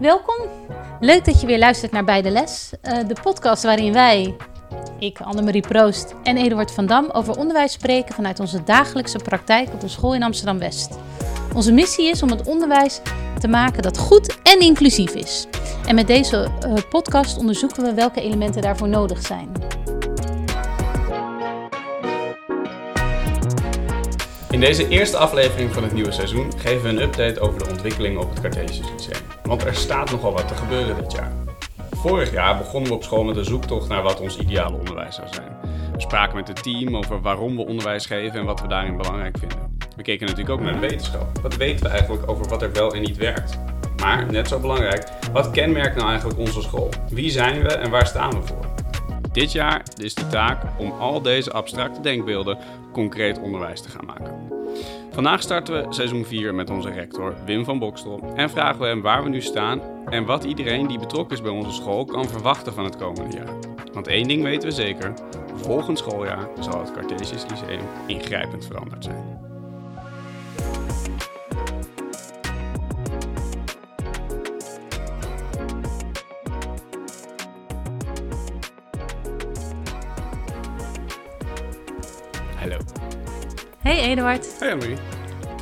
Welkom. Leuk dat je weer luistert naar Bij de Les, uh, de podcast waarin wij, ik, Annemarie Proost en Eduard van Dam, over onderwijs spreken vanuit onze dagelijkse praktijk op de school in Amsterdam-West. Onze missie is om het onderwijs te maken dat goed en inclusief is. En met deze uh, podcast onderzoeken we welke elementen daarvoor nodig zijn. Deze eerste aflevering van het nieuwe seizoen geven we een update over de ontwikkeling op het Cartesius Lyceum. Want er staat nogal wat te gebeuren dit jaar. Vorig jaar begonnen we op school met een zoektocht naar wat ons ideale onderwijs zou zijn. We spraken met het team over waarom we onderwijs geven en wat we daarin belangrijk vinden. We keken natuurlijk ook naar de wetenschap. Wat weten we eigenlijk over wat er wel en niet werkt? Maar, net zo belangrijk, wat kenmerkt nou eigenlijk onze school? Wie zijn we en waar staan we voor? Dit jaar is de taak om al deze abstracte denkbeelden concreet onderwijs te gaan maken. Vandaag starten we seizoen 4 met onze rector Wim van Bokstel en vragen we hem waar we nu staan en wat iedereen die betrokken is bij onze school kan verwachten van het komende jaar. Want één ding weten we zeker, volgend schooljaar zal het Cartesius Lyceum ingrijpend veranderd zijn. Hey Eduard. Hey Annemarie.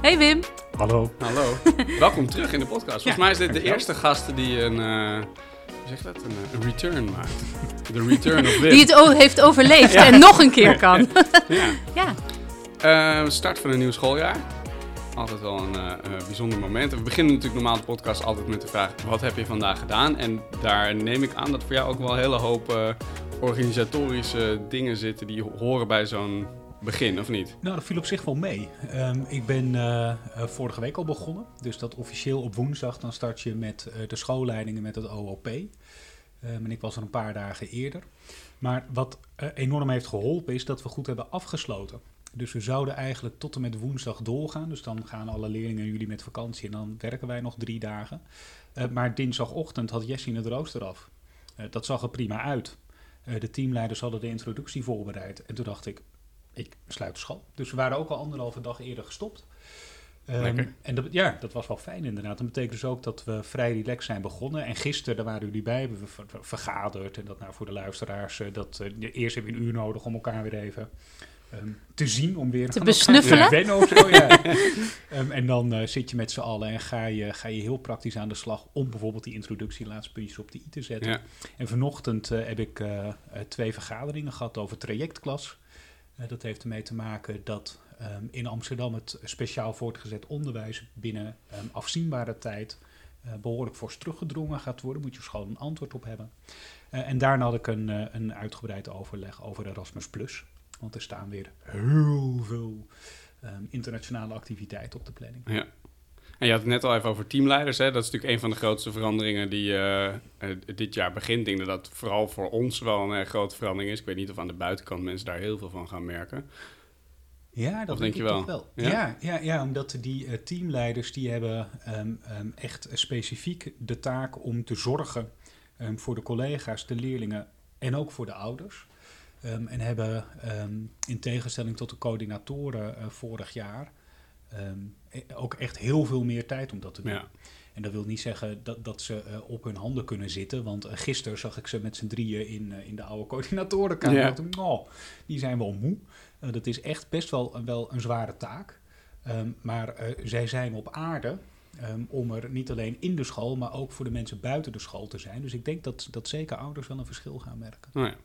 Hey Wim. Hallo. Hallo. Welkom terug in de podcast. Volgens mij is dit de eerste gast die een, uh, hoe zeg je dat, een, een, return maakt. De return of Wim. Die het heeft overleefd en nog een keer kan. ja. ja. Uh, start van een nieuw schooljaar. Altijd wel een uh, bijzonder moment. We beginnen natuurlijk normaal de podcast altijd met de vraag: wat heb je vandaag gedaan? En daar neem ik aan dat voor jou ook wel een hele hoop organisatorische dingen zitten die horen bij zo'n begin, of niet? Nou, dat viel op zich wel mee. Um, ik ben uh, vorige week al begonnen. Dus dat officieel op woensdag, dan start je met uh, de schoolleidingen met het OOP. Um, en ik was er een paar dagen eerder. Maar wat enorm heeft geholpen is dat we goed hebben afgesloten. Dus we zouden eigenlijk tot en met woensdag doorgaan. Dus dan gaan alle leerlingen en jullie met vakantie en dan werken wij nog drie dagen. maar dinsdagochtend had Jessie het rooster af. dat zag er prima uit. de teamleiders hadden de introductie voorbereid. En toen dacht ik, ik sluit de school. Dus we waren ook al anderhalve dag eerder gestopt. Um, en dat, ja, dat was wel fijn inderdaad. Dat betekent dus ook dat we vrij relaxed zijn begonnen. En gisteren, daar waren jullie bij, hebben we vergaderd. En dat nou voor de luisteraars, dat uh, eerst heb je een uur nodig om elkaar weer even um, te zien. Om weer te besnuffelen. Te wennen of zo, ja. um, en dan uh, zit je met z'n allen en ga je, ga je heel praktisch aan de slag om bijvoorbeeld die introductie, laatste puntjes op de i te zetten. Ja. En vanochtend uh, heb ik twee vergaderingen gehad over trajectklas. Uh, dat heeft ermee te maken dat um, in Amsterdam het speciaal voortgezet onderwijs binnen um, afzienbare tijd uh, behoorlijk fors teruggedrongen gaat worden. Moet je school een antwoord op hebben. Uh, en daarna had ik een, een uitgebreid overleg over Erasmus. Want er staan weer heel veel um, internationale activiteiten op de planning. Ja. En je had het net al even over teamleiders. Hè? Dat is natuurlijk een van de grootste veranderingen die uh, uh, dit jaar begint. Ik denk dat dat vooral voor ons wel een uh, grote verandering is. Ik weet niet of aan de buitenkant mensen daar heel veel van gaan merken. Ja, dat of denk je wel. wel. Ja? Ja, ja, ja, omdat die teamleiders die hebben um, um, echt specifiek de taak om te zorgen um, voor de collega's, de leerlingen en ook voor de ouders. en hebben in tegenstelling tot de coördinatoren vorig jaar ook echt heel veel meer tijd om dat te doen. Ja. En dat wil niet zeggen dat, dat ze uh, op hun handen kunnen zitten. Want uh, gisteren zag ik ze met z'n drieën in, uh, in de oude coördinatorenkamer. Ja. Toen, oh, die zijn wel moe. dat is echt best wel, wel een zware taak. Um, maar zij zijn op aarde um, om er niet alleen in de school, maar ook voor de mensen buiten de school te zijn. Dus ik denk dat, dat zeker ouders wel een verschil gaan merken. Oh ja.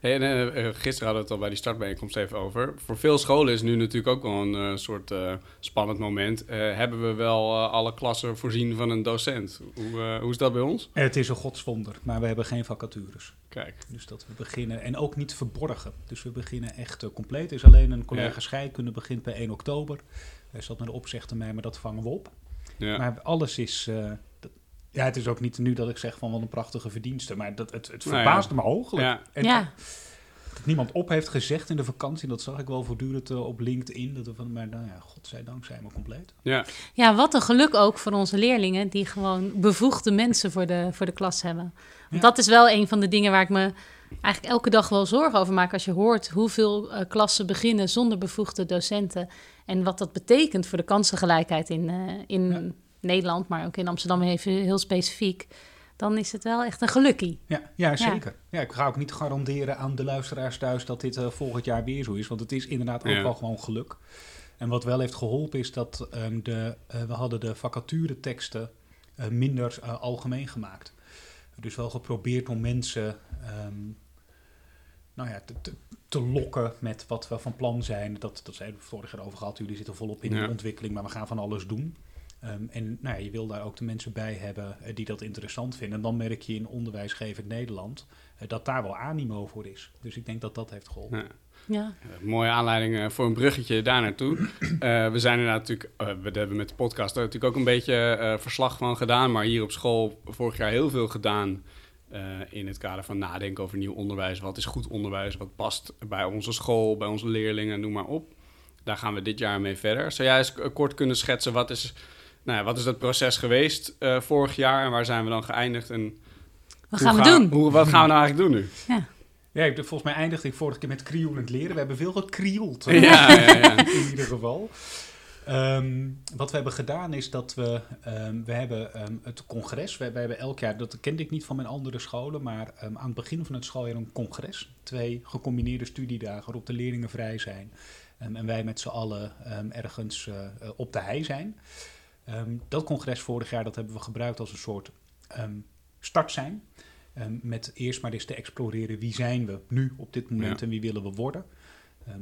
Hey, en, uh, gisteren hadden we het al bij die startbijeenkomst even over. Voor veel scholen is nu natuurlijk ook wel een uh, soort uh, spannend moment. hebben we wel alle klassen voorzien van een docent? Hoe, hoe is dat bij ons? Het is een godswonder, maar we hebben geen vacatures. Kijk. Dus dat we beginnen, en ook niet verborgen. Dus we beginnen echt compleet. Er is alleen een collega ja. scheikunde begint bij 1 oktober. Hij zat met de opzicht mij, maar dat vangen we op. Ja. Maar alles is ja, het is ook niet nu dat ik zeg van wat een prachtige verdienste, maar dat, het, het verbaasde nou ja. me hooglijk. Ja. En ja. Dat niemand op heeft gezegd in de vakantie, dat zag ik wel voortdurend uh, op LinkedIn. Dat we van, maar nou ja, godzijdank zijn we compleet. Ja. ja, wat een geluk ook voor onze leerlingen, die gewoon bevoegde mensen voor de, voor de klas hebben. Want ja. dat is wel een van de dingen waar ik me eigenlijk elke dag wel zorgen over maak. Als je hoort hoeveel uh, klassen beginnen zonder bevoegde docenten. En wat dat betekent voor de kansengelijkheid in, uh, in Nederland, maar ook in Amsterdam even heel specifiek, dan is het wel echt een gelukkie. Ja, ja zeker. Ja. ik ga ook niet garanderen aan de luisteraars thuis dat dit uh, volgend jaar weer zo is, want het is inderdaad ook wel gewoon geluk. En wat wel heeft geholpen is dat um, de, uh, we hadden de vacatureteksten uh, minder algemeen gemaakt. Dus wel geprobeerd om mensen um, nou ja, te, te, te, lokken met wat we van plan zijn. Dat, dat zijn we vorig jaar over gehad. Jullie zitten volop in ja. de ontwikkeling, maar we gaan van alles doen. Um, en nou ja, je wil daar ook de mensen bij hebben uh, die dat interessant vinden. En dan merk je in onderwijsgevend Nederland uh, dat daar wel animo voor is. Dus ik denk dat dat heeft geholpen. Ja. Ja. mooie aanleiding uh, voor een bruggetje daar naartoe. we zijn er natuurlijk, we hebben met de podcast er natuurlijk ook een beetje verslag van gedaan. Maar hier op school vorig jaar heel veel gedaan in het kader van nadenken over nieuw onderwijs. Wat is goed onderwijs? Wat past bij onze school, bij onze leerlingen, noem maar op. Daar gaan we dit jaar mee verder. Zou jij eens kort kunnen schetsen wat is nou ja, wat is dat proces geweest uh, vorig jaar en waar zijn we dan geëindigd? En wat gaan we doen? Hoe, wat gaan we nou eigenlijk doen nu? Ja. Ja, volgens mij eindigde ik vorige keer met krioelend leren. We hebben veel gekrioeld. Ja, ja, ja, In ieder geval. Um, wat we hebben gedaan is dat we, um, we hebben um, het congres, we, we, hebben elk jaar, dat kende ik niet van mijn andere scholen, maar aan het begin van het schooljaar een congres. Twee gecombineerde studiedagen waarop de leerlingen vrij zijn en wij met z'n allen ergens uh, op de hei zijn. Um, dat congres vorig jaar dat hebben we gebruikt als een soort um, start zijn. Um, met eerst maar eens te exploreren wie zijn we nu op dit moment ja. en wie willen we worden.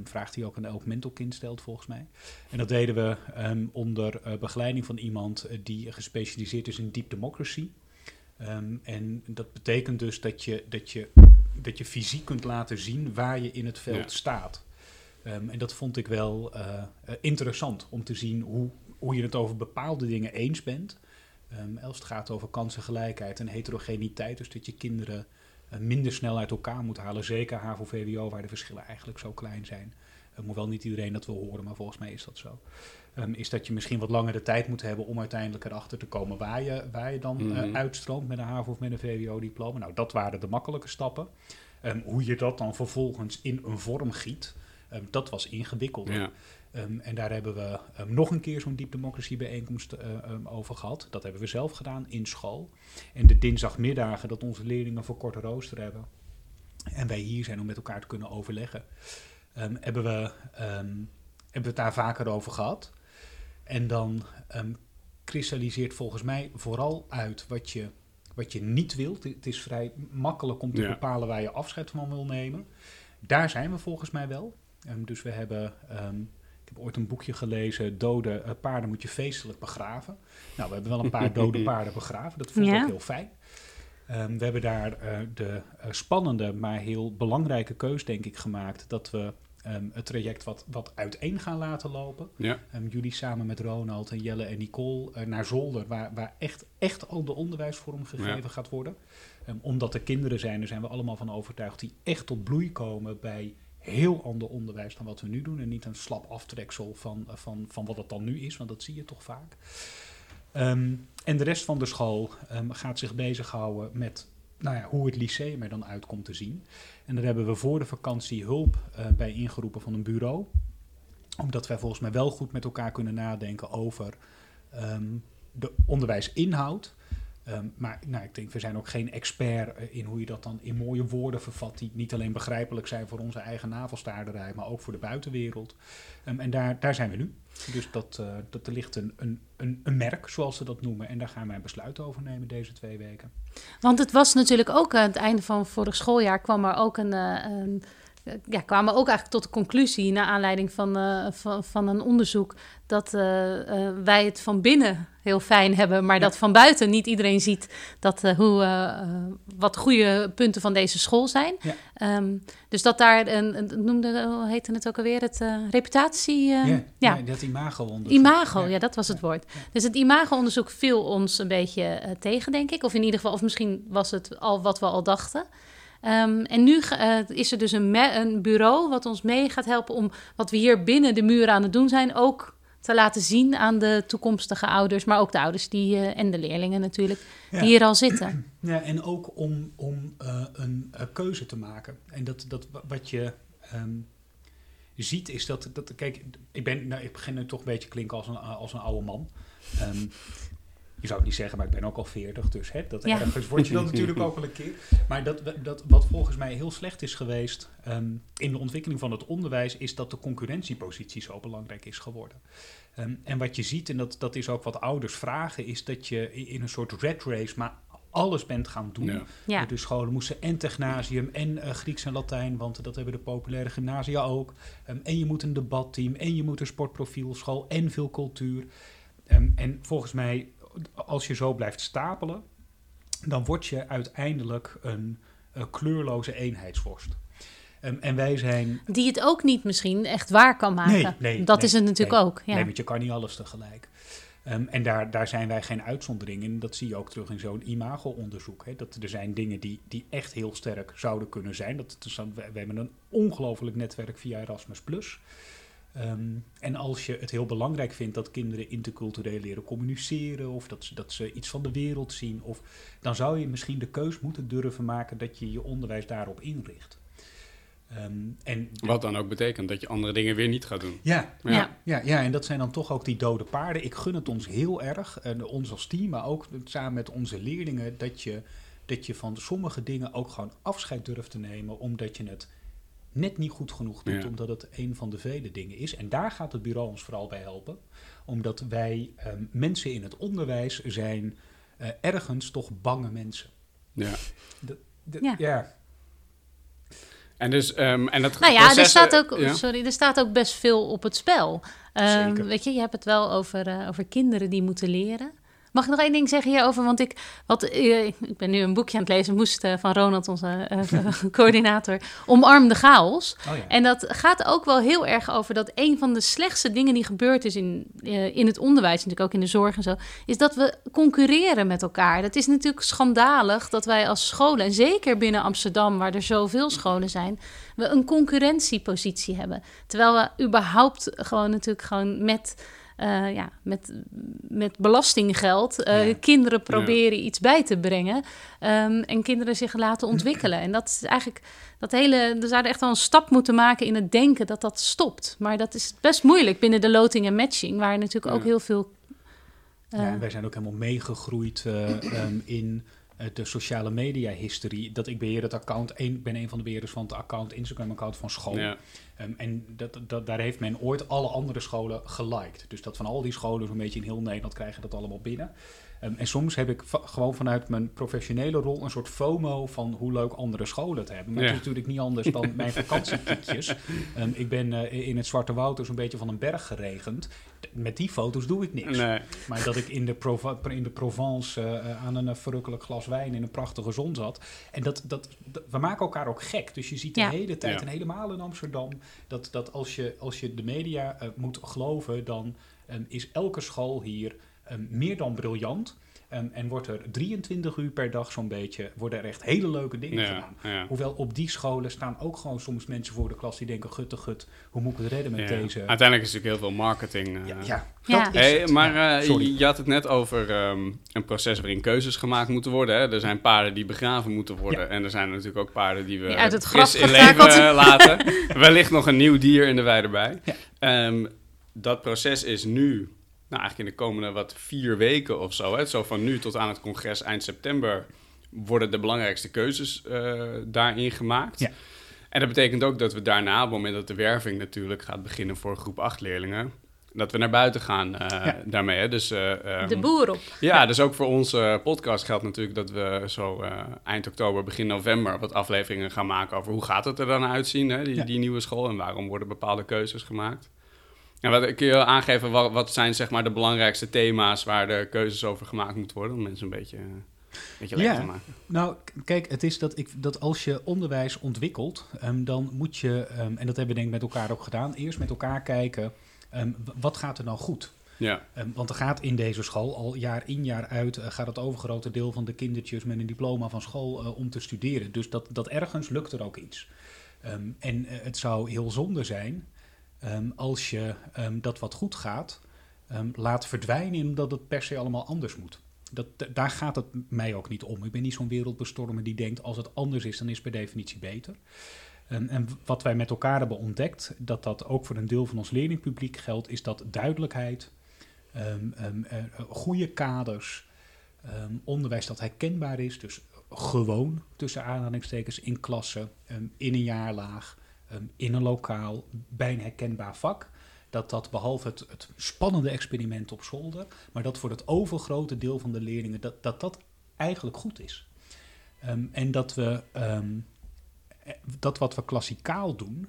vraagt hij ook aan elk mentorkind stelt volgens mij. En dat deden we onder uh, begeleiding van iemand uh, die gespecialiseerd is in deep democracy. en dat betekent dus dat je, dat, je, dat je fysiek kunt laten zien waar je in het veld ja. staat. en dat vond ik wel uh, interessant om te zien hoe hoe je het over bepaalde dingen eens bent. Um, als het gaat over kansengelijkheid en heterogeniteit, dus dat je kinderen uh, minder snel uit elkaar moet halen, zeker HAVO-VWO, waar de verschillen eigenlijk zo klein zijn. Moet wel niet iedereen dat wil horen, maar volgens mij is dat zo. Um, is dat je misschien wat langer de tijd moet hebben om uiteindelijk erachter te komen waar je, waar je dan mm -hmm. uh, uitstroomt met een HAVO of met een VWO-diploma. Nou, dat waren de makkelijke stappen. Um, hoe je dat dan vervolgens in een vorm giet, dat was ingewikkelder. Ja. Um, en daar hebben we um, nog een keer zo'n Deep Democracy bijeenkomst uh, um, over gehad. Dat hebben we zelf gedaan in school. En de dinsdagmiddagen dat onze leerlingen voor korte rooster hebben. En wij hier zijn om met elkaar te kunnen overleggen. hebben, we, hebben we het daar vaker over gehad. En dan kristalliseert volgens mij vooral uit wat je, wat je niet wilt. Het is vrij makkelijk om te ja. bepalen waar je afscheid van wil nemen. Daar zijn we volgens mij wel. dus we hebben ik heb ooit een boekje gelezen, dode uh, paarden moet je feestelijk begraven. Nou, we hebben wel een paar dode paarden begraven, dat vond ik ja. ook heel fijn. Um, we hebben daar uh, de uh, spannende, maar heel belangrijke keus, denk ik, gemaakt. Dat we um, het traject wat, wat uiteen gaan laten lopen. Ja. Um, jullie samen met Ronald en Jelle en Nicole naar Zolder, waar, waar echt, echt al de onderwijsvorm gegeven ja. gaat worden. omdat er kinderen zijn, daar zijn we allemaal van overtuigd, die echt tot bloei komen bij heel ander onderwijs dan wat we nu doen. En niet een slap aftreksel van, van, van wat het dan nu is, want dat zie je toch vaak. Um, en de rest van de school um, gaat zich bezighouden met nou ja, hoe het lyceum er dan uit komt te zien. En daar hebben we voor de vakantie hulp uh, bij ingeroepen van een bureau. Omdat wij volgens mij wel goed met elkaar kunnen nadenken over um, de onderwijsinhoud. Um, maar nou, ik denk, we zijn ook geen expert in hoe je dat dan in mooie woorden vervat, die niet alleen begrijpelijk zijn voor onze eigen navelstaarderij, maar ook voor de buitenwereld. Um, en daar, daar zijn we nu. Dus dat, uh, dat er ligt een, een, een, merk, zoals ze dat noemen. En daar gaan wij een besluit over nemen deze twee weken. Want het was natuurlijk ook aan het einde van vorig schooljaar kwam er ook een. Uh, een ja, kwamen ook eigenlijk tot de conclusie, naar aanleiding van, uh, van, van, een onderzoek, dat uh, uh, wij het van binnen heel fijn hebben, maar ja. dat van buiten niet iedereen ziet dat, hoe, wat de goede punten van deze school zijn. Ja. Um, dus dat daar, een, een, noemde, hoe heette het ook alweer, het reputatie... ja, ja, dat imago-onderzoek. Imago, ja. dat was het woord. Dus het imago-onderzoek viel ons een beetje tegen, denk ik. Of in ieder geval, of misschien was het al wat we al dachten. Um, en nu uh, is er dus een, een, bureau wat ons mee gaat helpen om wat we hier binnen de muren aan het doen zijn, ook te laten zien aan de toekomstige ouders, maar ook de ouders die, uh, en de leerlingen natuurlijk, ja. die hier al zitten. Ja, en ook om, om uh, een keuze te maken. En dat, dat wat je um, ziet is dat, dat, kijk, ik, ben, nou, ik begin nu toch een beetje klinken als een, als een oude man. Um, je zou het niet zeggen, maar ik ben ook al 40, dus hè, dat Ja. ergens word je dan natuurlijk ook wel een keer. Maar dat, dat, wat volgens mij heel slecht is geweest ehm, in de ontwikkeling van het onderwijs, is dat de concurrentiepositie zo belangrijk is geworden. Ehm, en wat je ziet, en dat, dat is ook wat ouders vragen, is dat je in een soort red race maar alles bent gaan doen. Ja. Ja. De scholen moesten en technasium en eh, Grieks en Latijn, want dat hebben de populaire gymnasia ook. Ehm, en je moet een debatteam en je moet een sportprofielschool en veel cultuur. Ehm, en volgens mij, als je zo blijft stapelen, dan word je uiteindelijk een eh, kleurloze eenheidsvorst. Ehm, en wij zijn Die het ook niet misschien echt waar kan maken. Nee, nee, dat nee, is het natuurlijk ook. Ja. Nee, want je kan niet alles tegelijk. Ehm, en daar, daar zijn wij geen uitzondering in. Dat zie je ook terug in zo'n imago-onderzoek. Hè. Dat er zijn dingen die, die echt heel sterk zouden kunnen zijn. Dat, we, we hebben een ongelooflijk netwerk via Erasmus+. Ehm, en als je het heel belangrijk vindt dat kinderen intercultureel leren communiceren... of dat ze, dat ze iets van de wereld zien... Of, dan zou je misschien de keus moeten durven maken dat je je onderwijs daarop inricht. Ehm, en Wat dan ook betekent dat je andere dingen weer niet gaat doen. ja, Ja. Ja. ja, ja, en dat zijn dan toch ook die dode paarden. Ik gun het ons heel erg, en ons als team, maar ook samen met onze leerlingen, dat je, dat je van sommige dingen ook gewoon afscheid durft te nemen, omdat je het net niet goed genoeg doet, Ja. omdat het een van de vele dingen is. En daar gaat het bureau ons vooral bij helpen, omdat wij ehm, mensen in het onderwijs zijn eh, ergens toch bange mensen. Ja. De- Ja. ja. En, dus, ehm, en dat Nou ja, er staat, ook, ja. sorry, er staat ook best veel op het spel. Ehm, Zeker. weet je, je hebt het wel over, eh, over kinderen die moeten leren. Mag ik nog één ding zeggen hierover? Want ik, wat, eh, ik ben nu een boekje aan het lezen, moest eh, van Ronald, onze eh, coördinator, Omarm de chaos. Oh ja. En dat gaat ook wel heel erg over dat een van de slechtste dingen die gebeurd is in, in het onderwijs, natuurlijk ook in de zorg en zo, is dat we concurreren met elkaar. Dat is natuurlijk schandalig dat wij als scholen, en zeker binnen Amsterdam, waar er zoveel scholen zijn, we een concurrentiepositie hebben. Terwijl we überhaupt gewoon natuurlijk gewoon met, eh, ja, met, met belastinggeld eh, Ja. kinderen proberen iets bij te brengen. ehm, en kinderen zich laten ontwikkelen. En dat is eigenlijk dat hele. We zouden echt wel een stap moeten maken in het denken dat dat stopt. Maar dat is best moeilijk binnen de loting en matching, waar natuurlijk ook heel veel. Ja, en wij zijn ook helemaal meegegroeid eh, ehm, in de sociale media historie. Dat ik beheer het account, een, ik ben een van de beheerders van het account, Instagram account van school. Ja. Ehm, en dat, dat, daar heeft men ooit alle andere scholen geliked. Dus dat van al die scholen zo'n beetje in heel Nederland krijgen dat allemaal binnen. Ehm, en soms heb ik va- gewoon vanuit mijn professionele rol een soort FOMO van hoe leuk andere scholen het hebben. Maar Ja. het is natuurlijk niet anders dan mijn vakantiepiekjes. Ehm, ik ben eh, in het Zwarte Woud dus een beetje van een berg geregend. Met die foto's doe ik niks. Nee. Maar dat ik in de, Prova- in de Provence eh, aan een eh, verrukkelijk glas wijn in een prachtige zon zat. En dat, dat, dat- we maken elkaar ook gek. Dus je ziet de Ja. hele tijd, Ja. en helemaal in Amsterdam, dat, dat als, je, als je de media eh, moet geloven, dan ehm, is elke school hier meer dan briljant. Ehm, en wordt er 23 uur per dag zo'n beetje, worden er echt hele leuke dingen Ja, gedaan. ja. Hoewel op die scholen staan ook gewoon soms mensen voor de klas die denken, gut te gut, hoe moet ik het redden met Ja. deze... Uiteindelijk is natuurlijk heel veel marketing. eh. Ja, ja, Ja. dat is Hey, het. maar Ja, eh, je had het net over ehm, een proces waarin keuzes gemaakt moeten worden. Hè? Er zijn paarden die begraven moeten worden. Ja. En er zijn natuurlijk ook paarden die we Die uit het graf in leven laten. Wellicht nog een nieuw dier in de wei erbij. Ja. Ehm, dat proces is nu, nou eigenlijk in de komende wat vier weken of zo. Hè? Zo van nu tot aan het congres eind september worden de belangrijkste keuzes eh, daarin gemaakt. Ja. En dat betekent ook dat we daarna, op het moment dat de werving natuurlijk gaat beginnen voor groep 8 leerlingen, dat we naar buiten gaan eh, Ja. daarmee. Hè? Dus, eh, ehm, de boer op. ja, dus ook voor onze podcast geldt natuurlijk dat we zo eh, eind oktober, begin november wat afleveringen gaan maken over hoe gaat het er dan uitzien, hè? Die, Ja. die nieuwe school en waarom worden bepaalde keuzes gemaakt. En wat, kun je aangeven, wat, wat zijn zeg maar de belangrijkste thema's waar de keuzes over gemaakt moeten worden, om mensen een beetje, eh, een beetje lekker Ja. te maken? Nou, kijk, het is dat, ik, dat als je onderwijs ontwikkelt, ehm, dan moet je, ehm, en dat hebben we denk ik met elkaar ook gedaan, eerst met elkaar kijken, ehm, wat gaat er nou goed? Ja, want er gaat in deze school al jaar in jaar uit, eh, gaat het overgrote deel van de kindertjes met een diploma van school eh, om te studeren. Dus dat, dat ergens lukt er ook iets. En het zou heel zonde zijn ehm, als je ehm, dat wat goed gaat ehm, laat verdwijnen omdat het per se allemaal anders moet. Dat, daar gaat het mij ook niet om. Ik ben niet zo'n wereldbestormer die denkt als het anders is, dan is het per definitie beter. En, en wat wij met elkaar hebben ontdekt, dat dat ook voor een deel van ons leerlingpubliek geldt, is dat duidelijkheid, eh, goede kaders onderwijs dat herkenbaar is, dus gewoon tussen aanhalingstekens in klassen, in een jaarlaag, ehm, in een lokaal, bij een herkenbaar vak. Dat dat behalve het, het spannende experiment op zolder, maar dat voor het overgrote deel van de leerlingen dat dat, dat eigenlijk goed is. Ehm, en dat we ehm, eh, dat wat we klassikaal doen,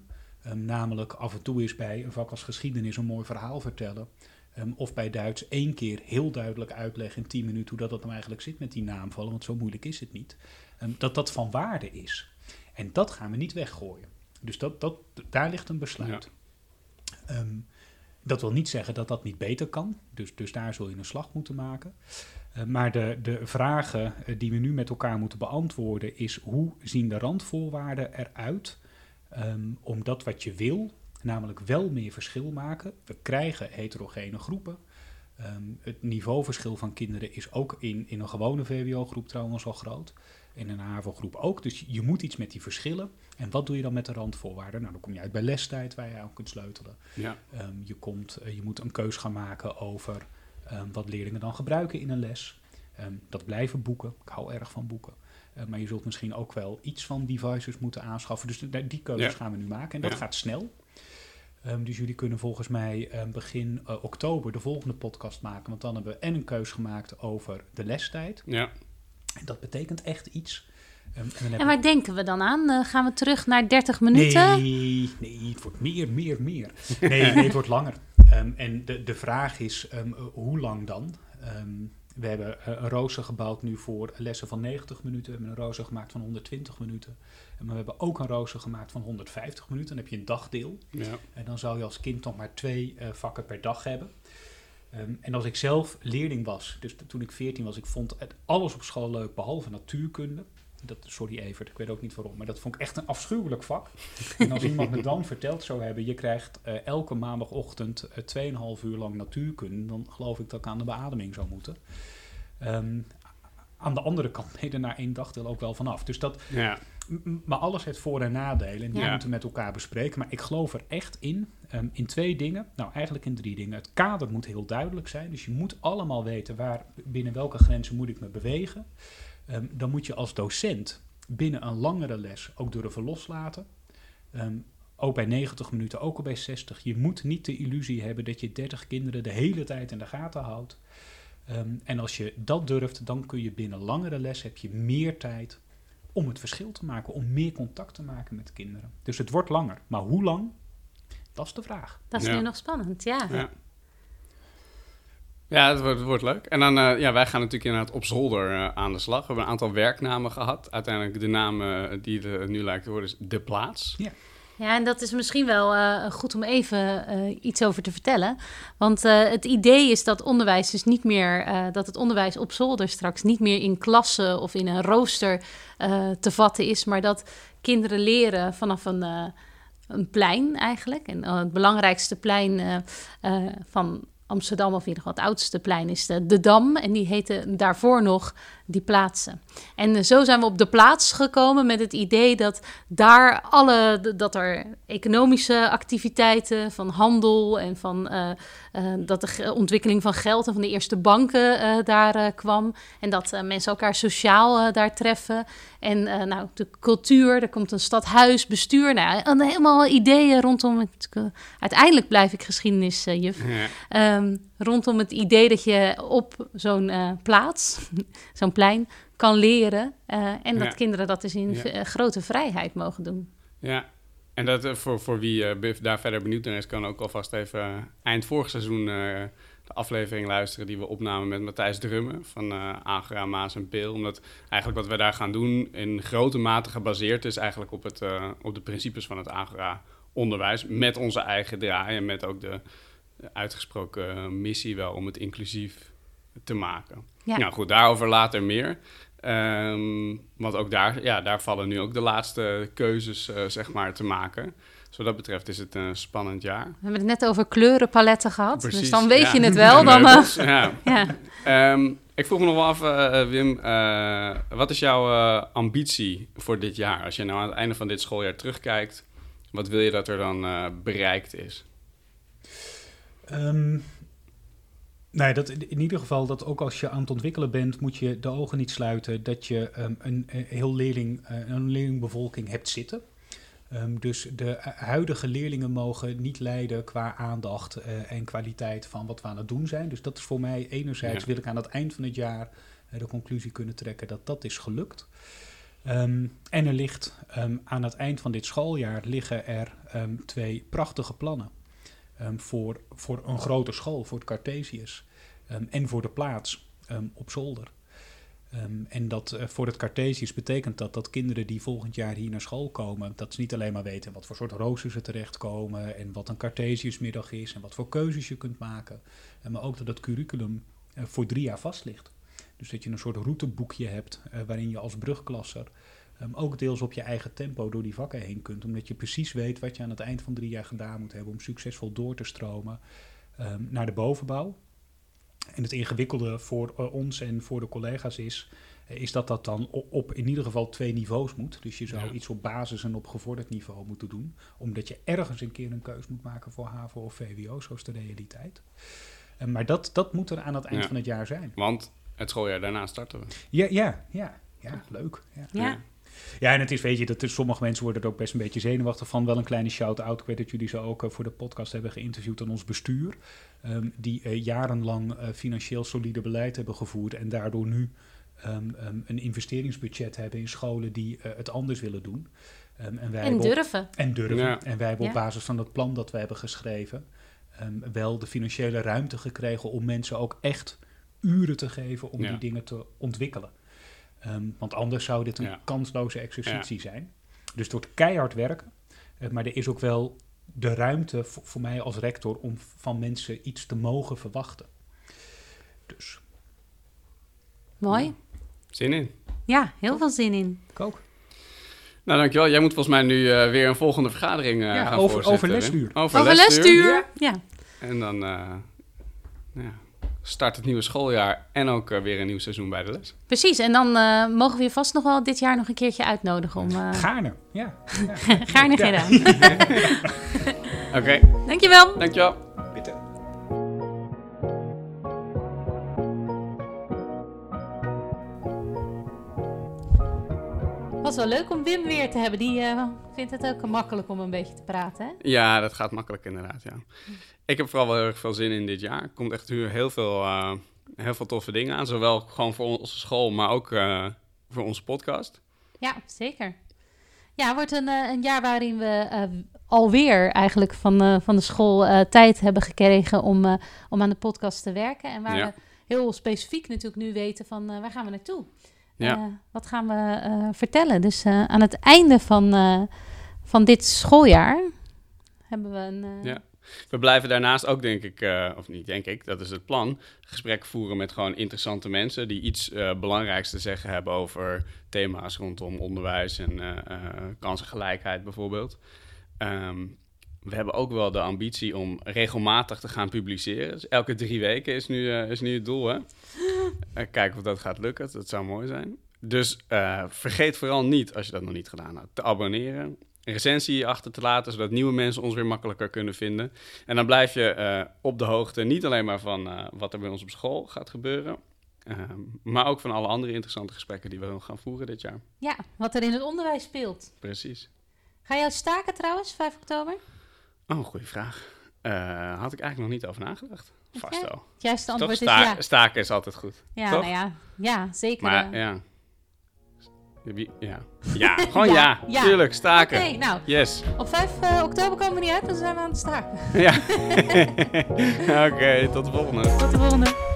namelijk af en toe is bij een vak als geschiedenis een mooi verhaal vertellen, of bij Duits één keer heel duidelijk uitleggen in tien minuten hoe dat, dat nou eigenlijk zit met die naamvallen, want zo moeilijk is het niet, dat dat van waarde is. En dat gaan we niet weggooien. Dus dat, dat, daar ligt een besluit. Ehm, dat wil niet zeggen dat dat niet beter kan. Dus, dus daar zul je een slag moeten maken. Uh, maar de, de vragen uh, die we nu met elkaar moeten beantwoorden is hoe zien de randvoorwaarden eruit um, om dat wat je wil, namelijk wel meer verschil maken. We krijgen heterogene groepen. Um, het niveauverschil van kinderen is ook in, in een gewone VWO-groep trouwens al groot. In een HAVO-groep ook. Dus je moet iets met die verschillen. En wat doe je dan met de randvoorwaarden? Nou, dan kom je uit bij lestijd, waar je aan kunt sleutelen. Ja. Um, je, komt, uh, je moet een keus gaan maken over um, wat leerlingen dan gebruiken in een les. Dat blijven boeken. Ik hou erg van boeken. Uh, maar je zult misschien ook wel iets van devices moeten aanschaffen. Dus die keuzes ja. gaan we nu maken. En dat ja. gaat snel. Um, dus jullie kunnen volgens mij um, begin uh, oktober de volgende podcast maken. Want dan hebben we en een keus gemaakt over de lestijd. Ja. En dat betekent echt iets. Um, en, en, waar denken we dan aan? Uh, gaan we terug naar 30 minuten? Nee, nee het wordt meer, meer, meer. Nee, nee het wordt langer. Um, en de, de vraag is, um, uh, hoe lang dan? We hebben uh, een rooster gebouwd nu voor lessen van 90 minuten. We hebben een rooster gemaakt van 120 minuten. En we hebben ook een rooster gemaakt van 150 minuten. Dan heb je een dagdeel. Ja. En dan zou je als kind nog maar twee uh, vakken per dag hebben. Um, en als ik zelf leerling was, dus toen ik 14 was, ik vond het alles op school leuk, behalve natuurkunde. Dat, sorry Evert, ik weet ook niet waarom, maar dat vond ik echt een afschuwelijk vak. En als iemand me dan verteld zou hebben, je krijgt uh, elke maandagochtend uh, 2,5 uur lang natuurkunde, dan geloof ik dat ik aan de beademing zou moeten. Um, aan de andere kant ben je er na één dagdeel ook wel vanaf. Dus dat, ja. maar alles heeft voor- en nadelen en die Ja. moeten we met elkaar bespreken. Maar ik geloof er echt in, um, in twee dingen, nou eigenlijk in drie dingen. Het kader moet heel duidelijk zijn, dus je moet allemaal weten waar, binnen welke grenzen moet ik me bewegen. Um, dan moet je als docent binnen een langere les ook durven loslaten. Um, ook bij 90 minuten, ook al bij 60. Je moet niet de illusie hebben dat je 30 kinderen de hele tijd in de gaten houdt. Um, en als je dat durft, dan kun je binnen langere les heb je meer tijd om het verschil te maken, om meer contact te maken met kinderen. Dus het wordt langer. Maar hoe lang? Dat is de vraag. Dat is Ja. nu nog spannend, ja. Ja. Ja, het wordt, het wordt leuk. En dan, uh, ja, wij gaan natuurlijk inderdaad op zolder uh, aan de slag. We hebben een aantal werknamen gehad. Uiteindelijk de naam uh, die er nu lijkt te worden is De Plaats. Ja. Ja, en dat is misschien wel uh, goed om even uh, iets over te vertellen. Want uh, het idee is dat onderwijs dus niet meer, dat het onderwijs op zolder straks niet meer in klassen of in een rooster te vatten is, maar dat kinderen leren vanaf een, een plein eigenlijk. En het belangrijkste plein van Amsterdam, of in ieder geval het oudste plein, is de, de Dam. En die heette daarvoor nog die plaatsen. En zo zijn we op de plaats gekomen met het idee dat daar alle, dat er economische activiteiten van handel en van uh, uh, dat de ontwikkeling van geld en van de eerste banken daar kwam. En dat mensen elkaar sociaal daar treffen. En nou, de cultuur, er komt een stadhuis, bestuur. Nou, helemaal ideeën rondom het. uiteindelijk blijf ik geschiedenisjuf. Ja. Um, rondom het idee dat je op zo'n uh, plaats, zo'n plein, kan leren. Uh, en dat Ja. kinderen dat dus in Ja. uh, grote vrijheid mogen doen. Ja, en dat, eh, voor, voor wie eh, daar verder benieuwd naar is, kan ook alvast even eh, eind vorig seizoen eh, de aflevering luisteren die we opnamen met Matthijs Drummen van uh, Agera, Maas en Peel. Omdat eigenlijk wat we daar gaan doen in grote mate gebaseerd is eigenlijk op, het, uh, op de principes van het Agera onderwijs. Met onze eigen draai en met ook de uitgesproken missie wel om het inclusief te maken. Ja. Nou goed, daarover later meer. Um, want ook daar, ja, daar vallen nu ook de laatste keuzes uh, zeg maar, te maken. Dus wat dat betreft is het een spannend jaar. We hebben het net over kleurenpaletten gehad. Precies, dus dan weet ja. je het wel. Dan, Meubels, ja. ja. Um, ik vroeg me nog wel af, uh, Wim, uh, wat is jouw uh, ambitie voor dit jaar? Als je nou aan het einde van dit schooljaar terugkijkt, wat wil je dat er dan uh, bereikt is? Um, Nee, dat, in ieder geval dat ook als je aan het ontwikkelen bent, moet je de ogen niet sluiten dat je um, een, een, heel leerling, uh, een leerlingbevolking hebt zitten. Um, dus de huidige leerlingen mogen niet leiden qua aandacht uh, en kwaliteit van wat we aan het doen zijn. Dus dat is voor mij enerzijds ja. wil ik aan het eind van het jaar uh, de conclusie kunnen trekken dat dat is gelukt. Um, en er ligt um, aan het eind van dit schooljaar liggen er twee prachtige plannen. Voor, voor een grote school, voor het Cartesius. en voor de plaats op zolder. En dat uh, voor het Cartesius betekent dat dat kinderen die volgend jaar hier naar school komen, dat ze niet alleen maar weten wat voor soort roosters ze terechtkomen en wat een Cartesiusmiddag is en wat voor keuzes je kunt maken, uh, maar ook dat het curriculum uh, voor drie jaar vast ligt. Dus dat je een soort routeboekje hebt waarin je als brugklasser um, ook deels op je eigen tempo door die vakken heen kunt, omdat je precies weet wat je aan het eind van drie jaar gedaan moet hebben om succesvol door te stromen um, naar de bovenbouw. En het ingewikkelde voor uh, ons en voor de collega's is, uh, is dat dat dan op, op, in ieder geval twee niveaus moet. Dus je zou ja. iets op basis en op gevorderd niveau moeten doen, omdat je ergens een keer een keus moet maken voor HAVO of VWO, zo is de realiteit. Uh, maar dat, dat moet er aan het eind Ja. van het jaar zijn. Want het schooljaar daarna starten we. Ja, ja, ja, ja leuk. Ja. Ja. Ja, en het is, weet je, dat is, sommige mensen worden er ook best een beetje zenuwachtig van. Wel een kleine shout-out. Ik weet dat jullie zo ook uh, voor de podcast hebben geïnterviewd aan ons bestuur. Um, die uh, jarenlang uh, financieel solide beleid hebben gevoerd. En daardoor nu um, um, een investeringsbudget hebben in scholen die het anders willen doen. en wij en durven. Op, en durven. Ja. En wij hebben Ja. op basis van het plan dat we hebben geschreven. wel de financiële ruimte gekregen om mensen ook echt uren te geven om Ja. die dingen te ontwikkelen. Um, want anders zou dit een Ja. kansloze exercitie zijn. Dus het wordt keihard werken. Uh, maar er is ook wel de ruimte voor, voor mij als rector om van mensen iets te mogen verwachten. Dus Mooi. Zin in. Ja, heel veel zin in. ik ook. Nou, dankjewel. Jij moet volgens mij nu eh, weer een volgende vergadering eh, Ja, gaan over- voorzitten. over hè? lesuur. Over, Over lesuur. lestuur. Ja. En dan eh, ja, start het nieuwe schooljaar en ook eh, weer een nieuw seizoen bij de les. precies. En dan eh, mogen we je vast nog wel dit jaar nog een keertje uitnodigen om... eh Gaarne, ja. ja. Gaarne Ja. gedaan. Oké, Dankjewel. dankjewel. Bitte. Was wel leuk om Wim weer te hebben. Die eh, vindt het ook makkelijk om een beetje te praten, hè? Ja, dat gaat makkelijk inderdaad, ja. Ik heb vooral wel heel erg veel zin in dit jaar. Er komt echt heel veel, eh, heel veel toffe dingen aan. Zowel gewoon voor onze school, maar ook eh, voor onze podcast. Ja, zeker. Ja, het wordt een, eh, een jaar waarin we eh, alweer eigenlijk van, van de school tijd hebben gekregen om, om aan de podcast te werken. En waar Ja. we heel specifiek natuurlijk nu weten van waar gaan we naartoe? Ja. Wat gaan we vertellen? Dus aan het einde van, van dit schooljaar hebben we een... Ja. We blijven daarnaast ook, denk ik, eh, of niet denk ik, dat is het plan, gesprek voeren met gewoon interessante mensen die iets eh, belangrijks te zeggen hebben over thema's rondom onderwijs en eh, kansengelijkheid bijvoorbeeld. Ehm, we hebben ook wel de ambitie om regelmatig te gaan publiceren. Dus elke drie weken is nu, is nu het doel, hè? Kijken of dat gaat lukken, dat zou mooi zijn. Dus vergeet vooral niet, als je dat nog niet gedaan hebt, te abonneren een recensie achter te laten, zodat nieuwe mensen ons weer makkelijker kunnen vinden. En dan blijf je eh, op de hoogte niet alleen maar van eh, wat er bij ons op school gaat gebeuren, ehm, maar ook van alle andere interessante gesprekken die we gaan voeren dit jaar. ja, wat er in het onderwijs speelt. Precies. Ga jij staken trouwens, 5 oktober? Oh, goede vraag. Eh, had ik eigenlijk nog niet over nagedacht. Vast Ja. wel. Het juiste Toch? antwoord is ja. Staken is altijd goed. Ja, toch? nou ja, ja zeker. Maar eh. ja. Ja, ja gewoon Ja, ja. ja. Tuurlijk, staken. Oké, nou, Yes. op 5 eh, oktober komen we niet uit, dan zijn we aan het staken. Ja. Oké, tot de volgende. Tot de volgende.